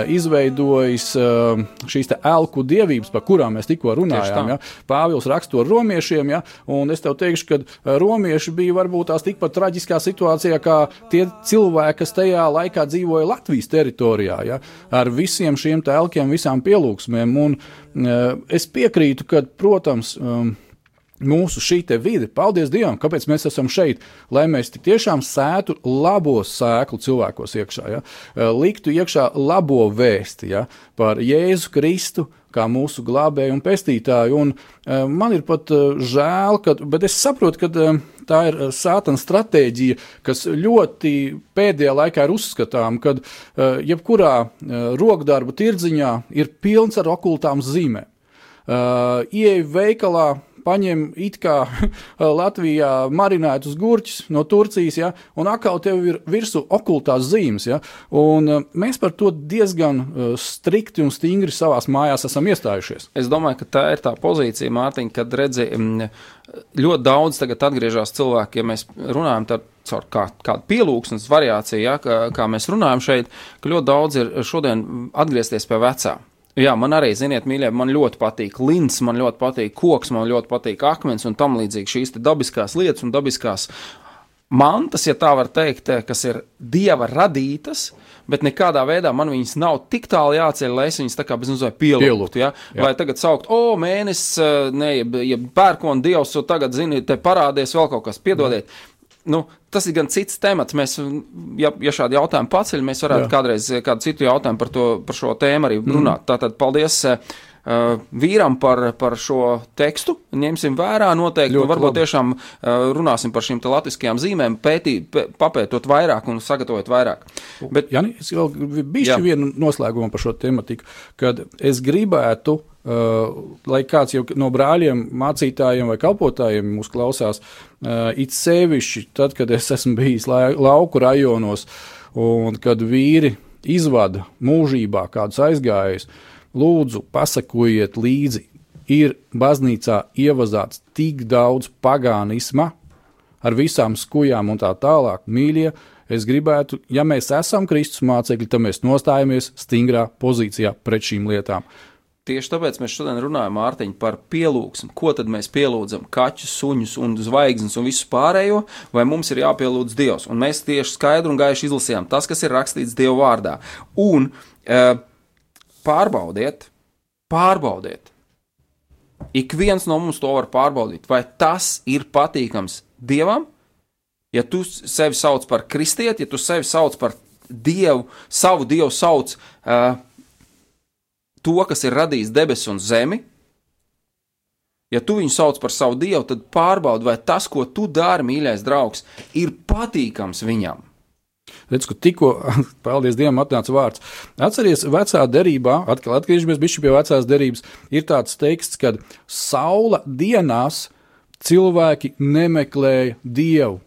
izveidojis uh, šīs elku dievības, par kurām mēs tikko runājām. Ja? Pāvils raksto romiešiem, ja? un es tev teikšu, ka romieši bija varbūt tās tikpat traģiskā situācijā, kā tie cilvēki, kas tajā laikā dzīvoja Latvijas teritorijā, ja? ar visiem šiem telkiem, visām pielūgsmēm. Un, es piekrītu, ka, protams, um, mūsu šī vide. Paldies Dievam, kāpēc mēs esam šeit, lai mēs tiešām sētu labo sēklu cilvēkos iekšā, ja? liktu iekšā labo vēsti ja? par Jēzu Kristu. Kā mūsu glābēju un pestītāju. Un, uh, man ir pat uh, žēl, ka, bet es saprotu, ka uh, tā ir sātana stratēģija, kas ļoti pēdējā laikā ir uzskatām, kad uh, jebkurā uh, rokdarbu tirdziņā ir pilns ar okultām zīmēm. Uh, Ieej veikalā, paņem it kā (laughs) Latvijā marinētus gurķus no Turcijas, ja, un atkal tev ir virsū okultās zīmes. Ja, un uh, mēs par to diezgan uh, strikti un stingri savās mājās esam iestājušies. Es domāju, ka tā ir tā pozīcija, Mārtiņ, kad redzi, mm, ļoti daudz tagad atgriežas cilvēki, ja mēs runājam par caur kā, kādu pielūgsmes variāciju, ja, kā, kā mēs runājam šeit, ka ļoti daudz ir šodien atgriezties pie vecā. Jā, man arī, ziniet, mīļie, man ļoti patīk lins, man ļoti patīk koks, man ļoti patīk akmens un tam līdzīgi šīs dabiskās lietas un dabiskās mantas, ja tā var teikt, kas ir dieva radītas, bet nekādā veidā man viņas nav tik tālu jāceļ, lai es viņas tā kā bez mazliet pielūgtu. Ja? Vai tagad saukt, o, mēnesis, ne, ja pērkona dievs, un tagad, zini, te parādies vēl kaut kas, piedodiet. Jā nu, tas ir gan cits temats. Mēs, ja, ja šādi jautājumi paceļ, mēs varētu Jā. kādreiz kādu citu jautājumu par, to, par šo tēmu arī runāt. Mm. Tātad paldies. Uh, vīram par, par šo tekstu. Ņemsim vērā noteikti. Ļoti varbūt labi. tiešām uh, runāsim par šīm latviskajām zīmēm, pētī, pē, papētot vairāk un sagatavot vairāk. Bet, Jani, es vēl bišķi vienu noslēgumu par šo tematiku, kad es gribētu uh, Uh, lai kāds no brāļiem, mācītājiem vai kalpotājiem mūs klausās, uh, it sevišķi tad, kad es esmu bijis la lauku rajonos un kad vīri izvada mūžībā kādus aizgājējus, lūdzu, pasakojiet līdzi, ir baznīcā ievazāts tik daudz pagānisma ar visām skujām un tā tālāk, mīļie. Es gribētu, ja mēs esam Kristus mācekļi, tad mēs nostājamies stingrā pozīcijā pret šīm lietām. Tieši tāpēc mēs šodien runājam, Mārtiņ, par pielūgsmu. Ko tad mēs pielūdzam? Kaķus, suņus un zvaigznes un visu pārējo, vai mums ir jāpielūdz Dievs? Un mēs tieši skaidri un gaiši izlasījām tas, kas ir rakstīts Dieva vārdā. Un e, pārbaudiet, pārbaudiet. Ik viens no mums to var pārbaudīt, vai tas ir patīkams Dievam. Ja tu sevi sauc par kristieti, ja tu sevi sauc par Dievu, savu Dievu sauc. Uh, to, kas ir radījis debesis un zemi, ja tu viņu sauc par savu dievu, tad pārbaudi, vai tas, ko tu dari, mīļais draugs, ir patīkams viņam. Redz, ka tikko, (laughs) paldies Dievam, atnāca vārds. Atcerieties, vecā derībā, atkal atgriežamies pie vecās derības, ir tāds teksts, ka saula dienās cilvēki nemeklēja Dievu.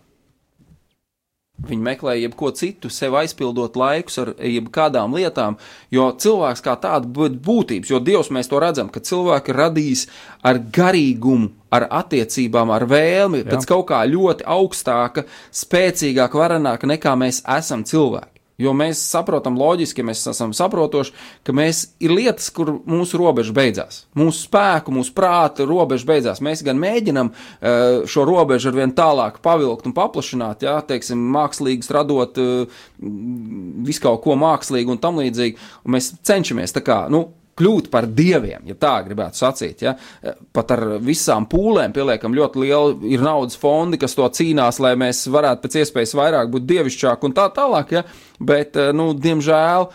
Viņi meklē jebko citu, sev aizpildot laikus ar jebkādām lietām, jo cilvēks kā tāda būtības, jo Dievs mēs to redzam, ka cilvēki radīs ar garīgumu, ar attiecībām, ar vēlmi, Jā. pēc kaut kā ļoti augstāka, spēcīgāka, varenāka nekā mēs esam cilvēki. Jo mēs saprotam loģiski, mēs esam saprotoši, ka mēs ir lietas, kur mūsu robeža beidzās. Mūsu spēku, mūsu prāta robeža beidzās. Mēs gan mēģinam uh, šo robežu ar vien tālāk pavilkt un paplašināt, jā, teiksim, mākslīgus radot uh, visu kaut ko mākslīgu un tam līdzīgi. Un mēs cenšamies tā kā, nu, kļūt par dieviem, ja tā gribētu sacīt. Ja? Pat ar visām pūlēm pieliekam ļoti liela ir naudas fondi, kas to cīnās, lai mēs varētu pēc iespējas vairāk būt dievišķāk un tā tālāk. Ja? Bet, eh, nu, diemžēl.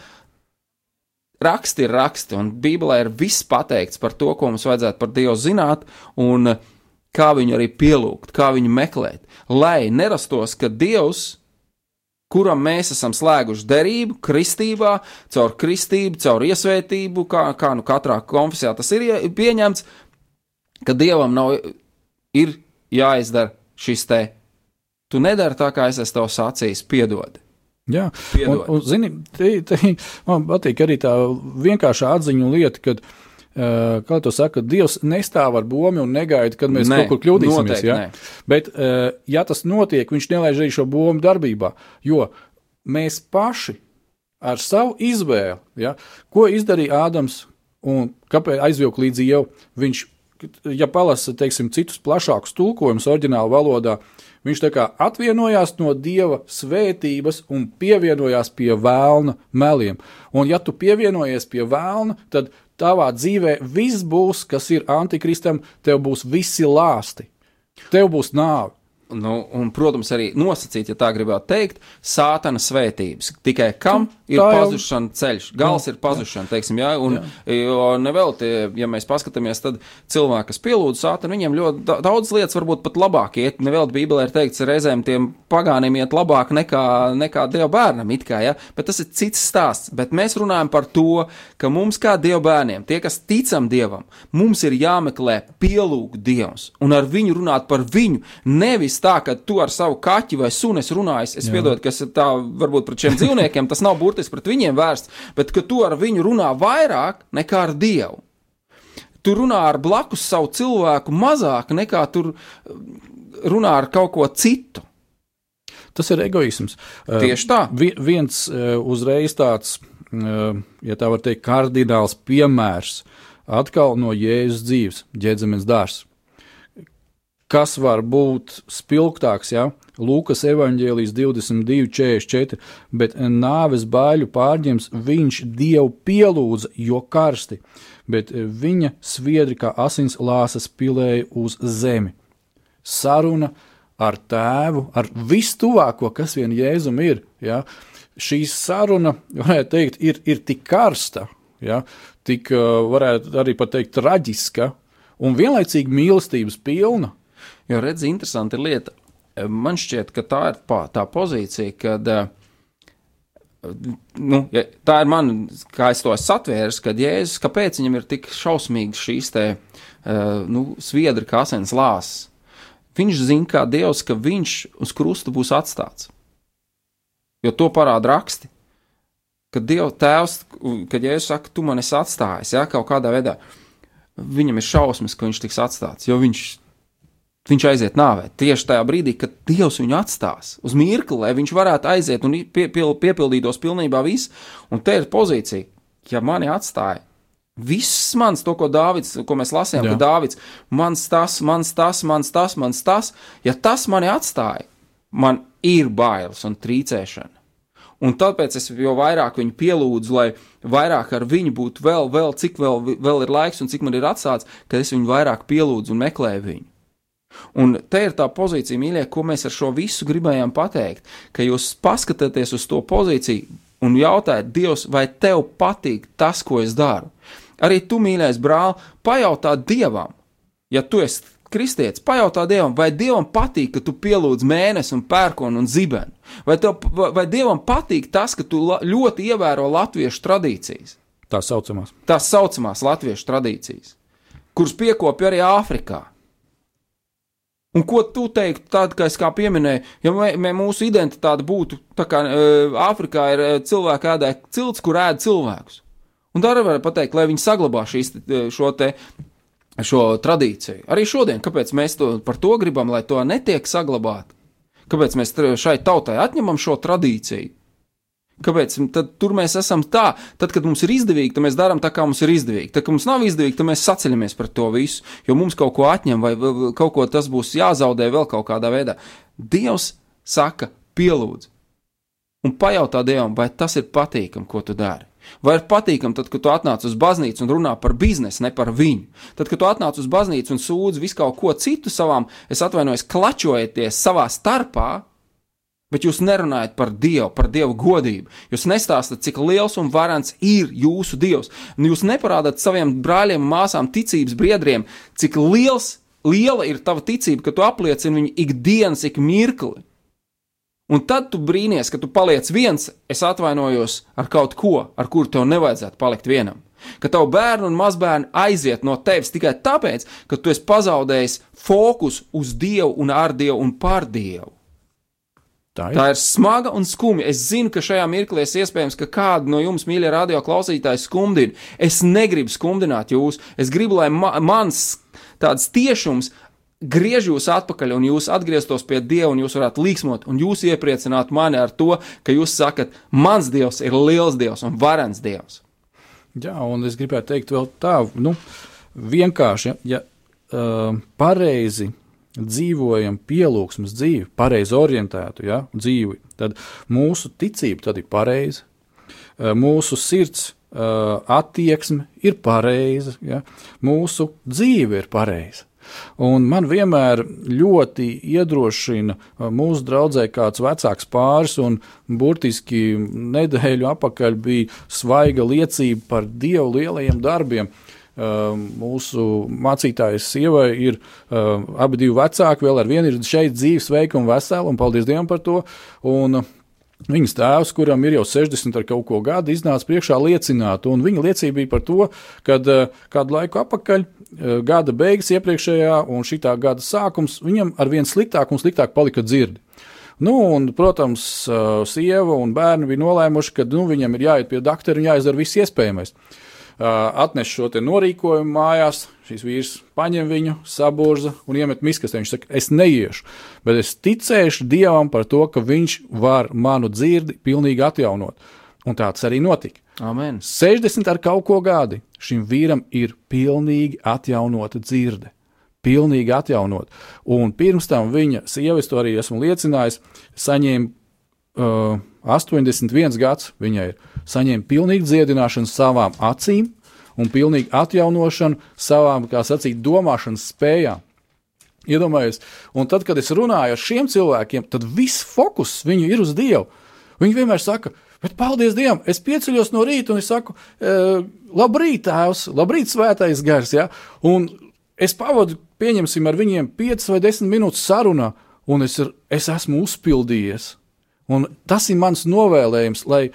Raksti ir raksti, un Bībelē ir viss pateikts par to, ko mums vajadzētu par Dievu zināt, un eh, kā viņu arī pielūgt, kā viņu meklēt. Lai nerastos, ka Dievs kuram mēs esam slēguši derību, kristībā, caur kristību, caur iesvētību, kā, kā nu katrā konfesijā tas ir pieņemts, ka dievam nav ir jāizdara šis te. Tu nedari tā, kā es esmu tev sacījis, piedod. Jā, Piedod. un, un zini, te, te, man patīk arī tā vienkāršā atziņu lieta, kad Uh, kā tu saki, Dievs nestāv ar bumbu un negaida, kad mēs ne, kaut kur kļūdīsimies. Ja? Ne. Bet, uh, ja tas notiek, viņš nelaiž arī šo bumbu darbībā, jo mēs paši ar savu izvēli, ja, ko izdarīja Ādams un kāpēc aizvilka līdz jau viņš, ja palasa, teiksim, citus plašākus tulkojumus oriģinālu valodā, viņš tā kā atvienojās no Dieva svētības un pievienojās pie vēlna meliem. Un ja tu pievienojies pie vēlna, tad tavā dzīvē viss būs, kas ir antikristam, tev būs visi lāsti. Tev būs nāve. Nu, un, protams, arī nosacīt, ja tā gribētu teikt, sātana svētības. Tikai kam ir tā pazušana jau... ceļš, gals jā, ir pazušana, jā. teiksim, jā, un, jā. jo nevēl tie, ja mēs paskatāmies, tad cilvēki, kas pielūdz sātanu, viņiem ļoti daudz lietas varbūt pat labāk iet, nevēl Bībelē ir teikts, reizēm tiem pagāniem iet labāk nekā, nekā Dieva bērnam, it kā, ja, bet tas ir cits stāsts, bet mēs runājam par to, ka mums kā Dieva bērniem, tie, kas ticam Dievam, mums ir jāmeklē pielūgt Dievs un ar viņu runāt par viņu, nevis tā, ka tu ar savu kaķi vai suni runājas, es piedodu, kas tā varbūt pret šiem dzīvniekiem, tas nav burtiski pret viņiem vērsts, bet ka tu ar viņu runā vairāk nekā ar Dievu. Tu runā ar blakus savu cilvēku mazāk nekā tur runā ar kaut ko citu. Tas ir egoisms. Tieši tā. Uh, viens uzreiz tāds, ja tā var teikt, kardināls piemērs atkal no Jēzus dzīves, ģēdzemes dārsts kas var būt spilgtāks, ja? Lūkas evanģēlijas 22, 44, bet nāves baiļu pārņems viņš Dievu pielūdza, jo karsti, bet viņa sviedri kā asins lāsas pilēja uz zemi. Saruna ar tēvu, ar vistuvāko, kas vien Jēzum ir, ja? šī saruna, varētu teikt, ir, ir tik karsta, ja? tik, varētu arī pateikt, traģiska un vienlaicīgi mīlestības pilna Jo redzi, interesanti lieta. Man šķiet, ka tā ir pā, tā pozīcija, kad eh, nu, ja, tā ir man, kā es to esmu satvēris, kad Jēzus, kāpēc viņam ir tik šausmīgas šīs te, uh, nu, sviedra kā asins lāsas. Viņš zina, kā Dievs, ka viņš uz krusta būs atstāts. Jo to parāda raksti. Kad Dievs tēvs, kad Jēzus saka, tu man esi atstājis, ja, kaut kādā veidā, viņam ir šausmas, ka viņš tiks atstāts, jo viņš viņš aiziet nāvē. Tieši tajā brīdī, kad Dievs viņu atstās uz mirkli, lai viņš varētu aiziet un pie, pie, piepildītos pilnībā viss. Un te ir pozīcija, ja mani atstāja. Viss mans, to, ko Dāvids, ko mēs lasījām, Jā. ka Dāvids, mans tas, mans tas, mans tas, mans tas, ja tas mani atstāja, man ir bailes un trīcēšana. Un tāpēc es jau vairāk viņu pielūdzu, lai vairāk ar viņu būtu vēl, vēl cik vēl, vēl ir laiks un cik man ir atstāts, ka es viņu vairāk pielūdzu un meklēju viņu. Un te ir tā pozīcija, mīļie, ko mēs ar šo visu gribējām pateikt, ka jūs paskatāties uz to pozīciju un jautājat, Dievs, vai tev patīk tas, ko es daru? Arī tu, mīļais brāl, pajautā Dievam, ja tu esi kristietis, pajautā Dievam, vai Dievam patīk, ka tu pielūdz mēnesi un pērkonu un zibenu? Vai, tev, vai Dievam patīk tas, ka tu ļoti ievēro latviešu tradīcijas? Tā saucamās. Tās saucamās latviešu tradīcijas, kuras piekopja arī Āfrikā. Un ko tu teiktu, tādu, kā es kā pieminēju, ja mē, mē, mūsu identitāte būtu tā kā Āfrikā ir cilvēku ēdē cilts, kur ēd cilvēkus. Un tā arī var pateikt, lai viņi saglabā šīs, šo te, šo tradīciju. Arī šodien, kāpēc mēs to par to gribam, lai to netiek saglabāt? Kāpēc mēs šai tautai atņemam šo tradīciju? Kāpēc? Tad tur mēs esam tā, tad, kad mums ir izdevīgi, tad mēs darām tā, kā mums ir izdevīgi. Tad, kad mums nav izdevīgi, tad mēs saceļamies par to visu, jo mums kaut ko atņem vai kaut ko tas būs jāzaudē vēl kaut kādā veidā. Dievs saka, pielūdz un pajautā Dievam, vai tas ir patīkami, ko tu dari. Vai ir patīkami, tad, kad tu atnāc uz baznīcu un runā par biznesu, ne par viņu? Tad, kad tu atnāc uz baznīcu un sūdz visu kaut ko citu savām, es atvainojos, klačojieties savā starpā, bet jūs nerunājat par Dievu, par Dieva godību. Jūs nestāstat, cik liels un varants ir jūsu Dievs. Un jūs neparādat saviem brāļiem un māsām, ticības biedriem, cik liels, liela ir tava ticība, ka tu apliecini viņu ikdienas, ik mirkli. Un tad tu brīnies, ka tu paliec viens, es atvainojos ar kaut ko, ar kuru tev nevajadzētu palikt vienam. Ka tavu bērnu un mazbērnu aiziet no tevis tikai tāpēc, ka tu esi pazaudējis fokus uz Dievu un ar Dievu un par Dievu. Tā ir. Tā ir smaga un skumja. Es zinu, ka šajā mirklī ir iespējams, ka kādu no jums, mīļie radio klausītāji, skumdina. Es negribu skumdināt jūs. Es gribu, lai ma mans tāds tiešums griež jūs atpakaļ, un jūs atgrieztos pie Dieva, un jūs varētu līksmot, un jūs iepriecināt mani ar to, ka jūs sakat, mans Dievs ir liels Dievs un varens Dievs. Jā, un es gribētu teikt vēl tā, nu, vienkārši, ja, ja uh, pareizi dzīvojam pielūgsmes dzīvi, pareizi orientētu ja, dzīvi, tad mūsu ticība tad ir pareiza, mūsu sirds attieksme ir pareiza, ja, mūsu dzīve ir pareiza. Un man vienmēr ļoti iedrošina mūsu draudzē kāds vecāks pāris, un burtiski nedēļu atpakaļ bija svaiga liecība par Dievu lielajiem darbiem. Mūsu mācītājas sievai ir uh, abi divi vecāki, vēl ar vienu ir šeit dzīves, sveika un vesela, un paldies Dievam par to. Un Viņas tēvs, kuram ir jau 60 ar kaut ko gadu, iznāca priekšā liecināt, un viņa liecība bija par to, ka kādu laiku atpakaļ, gada beigas iepriekšējā un šī gada sākums, viņam ar vien sliktāk un sliktāk palika dzirdi. Nu, un, protams, sieva un bērni bija nolēmuši, ka nu, viņam ir jāiet pie doktora un jāizdara viss iespējamais. Atnes šo norīkojumu mājās, Šis vīrs paņem viņu, saburza un iemet miskastē. Viņš saka, es neiešu, bet es ticēšu Dievam par to, ka viņš var manu dzirdi pilnīgi atjaunot. Un tāds arī notika. Amen. 60 ar kaut ko gadi šim vīram ir pilnīgi atjaunota dzirde. Pilnīgi atjaunot. Un pirms tam viņa sieva, es to arī esmu liecinājis, saņēma uh, 81 gads. Viņai ir saņēma pilnīgu dziedināšanu savām acīm, un pilnīgu atjaunošanu savām, kā sacīt, domāšanas spējām. Iedomājieties, un tad, kad es runāju ar šiem cilvēkiem, tad viss fokus viņu ir uz Dievu. Viņi vienmēr saka, bet paldies Dievam, es pieceļos no rīta un es saku, e, labrīt, tēvs, labrīt, svētais gars. Ja? Un es pavadu, pieņemsim, ar viņiem 5 vai 10 minūtes sarunā, un es, es esmu uzpildījies. Un tas ir mans novēlējums, lai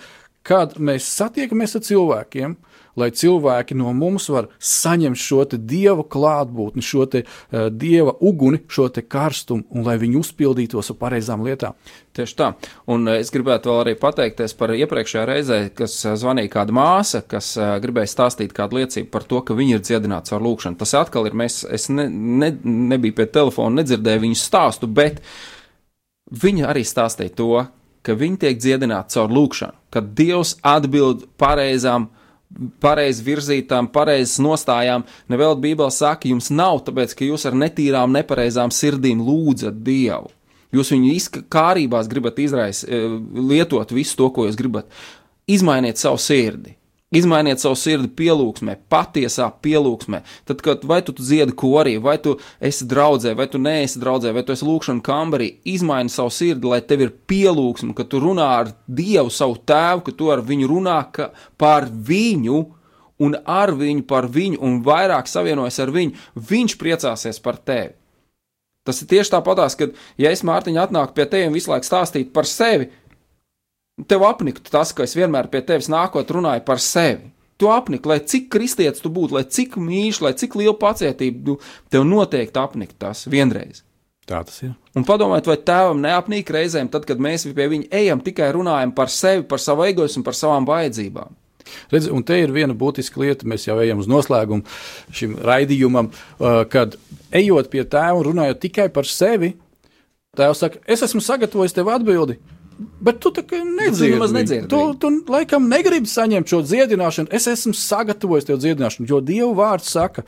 kad mēs satiekamies ar cilvēkiem, lai cilvēki no mums var saņemt šo dieva klātbūtni, šo te, uh, dieva uguni, šo karstumu, un lai viņi uzpildītos ar pareizām lietām. Tieši tā. Un eh, es gribētu vēl arī pateikties par iepriekšējā reizē, kas eh, zvanīja kāda māsa, kas uh, gribēja stāstīt kādu liecību par to, ka viņi ir dziedināti ar lūkšanu. Tas atkal ir, mēs, es ne, ne, nebiju pie telefona, nedzirdēju viņu stāstu, bet viņa arī stāstīja to, ka viņi tiek dziedināti caur lūkšanu, ka Dievs atbild pareizām pareizi virzītām, pareizas nostājām. Nevēl Bībele saka, jums nav, tāpēc, ka jūs ar netīrām, nepareizām sirdīm lūdzat Dievu. Jūs viņu izkārībās gribat izraisīt, eh, lietot visu to, ko jūs gribat. Izmainiet savu sirdi. Izmainiet savu sirdi pielūgsmē, patiesā pielūgsmē. Tad, kad vai tu dziedi korī, vai tu esi draudzē, vai tu neesi draudzē, vai tu esi lūkšana kambarī, izmaini savu sirdi, lai tev ir pielūgsme, ka tu runā ar Dievu, savu tēvu, ka tu ar viņu runā par viņu un ar viņu, par viņu, un vairāk savienojas ar viņu, viņš priecāsies par tevi. Tas ir tieši tāpatās, kad, ja es Mārtiņa atnāku pie tevis un visu laiku stāstītu par sevi, tev apniktu tas, ka es vienmēr pie tevis nākot runāju par sevi. Tu apnik, lai cik kristietis tu būtu, lai cik mīļš, lai cik liela pacietība, tu, tev noteikti apnikt tas vienreiz. Tā tas ir. Un padomājiet, vai tēvam neapnīk reizēm, tad, kad mēs pie viņa ejam, tikai runājam par sevi, par savu egoismu, par savām vajadzībām. Redz, un te ir viena būtiska lieta, mēs jau ejam uz noslēgumu šim raidījumam, uh, kad ejot pie tēva un runājot tikai par sevi, tēvs saka, es esmu sagatavojis tev atbildi. Bet tu tā kā nedzirdi. Tu nedzirdi Tu, tu laikam negribi saņemt šo dziedināšanu. Es esmu sagatavojis tev dziedināšanu, jo Dieva vārds saka,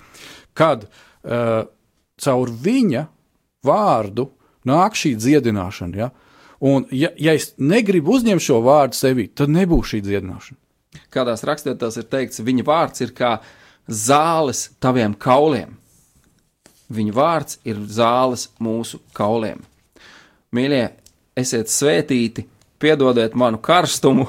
kad uh, caur viņa vārdu nāk šī dziedināšana. Ja? Un, ja, ja es negribu uzņemt šo vārdu sevī, tad nebūs šī dziedināšana. Kādās rakstvietās ir teikts, viņa vārds ir kā zāles taviem kauliem. Viņa vārds ir zāles mūsu kauliem. Mīļie, esiet svētīti, piedodiet manu karstumu,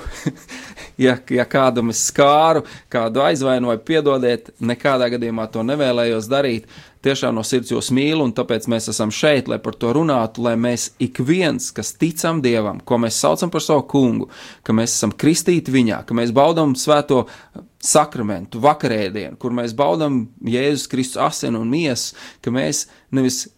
(laughs) ja, ja kādam es skāru, kādu aizvainoju, piedodiet, nekādā gadījumā to nevēlējos darīt. Tiešām no sirds jūs mīlu, un tāpēc mēs esam šeit, lai par to runātu, lai mēs ik viens, kas ticam Dievam, ko mēs saucam par savu kungu, ka mēs esam kristīti viņā, ka mēs baudām svēto sakramentu, vakarēdienu, kur mēs baudām Jēzus Kristus asinu un miesu, ka mēs nevis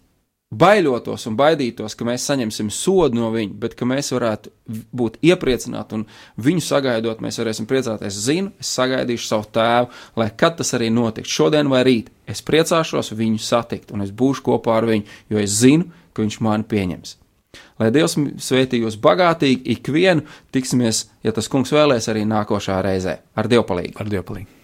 baidotos un baidītos, ka mēs saņemsim sodu no viņa, bet ka mēs varētu būt iepriecināti un viņu sagaidot, mēs varēsim priecāties. Es zinu, es sagaidīšu savu tēvu, lai kad tas arī notiks, šodien vai rīt, es priecāšos viņu satikt un es būšu kopā ar viņu, jo es zinu, ka viņš mani pieņems. Lai Dievs svētī jūs bagātīgi, ikvienu tiksimies, ja tas kungs vēlēs arī nākošā reizē ar Dievpalīgu. Ar Dievu palīdzību.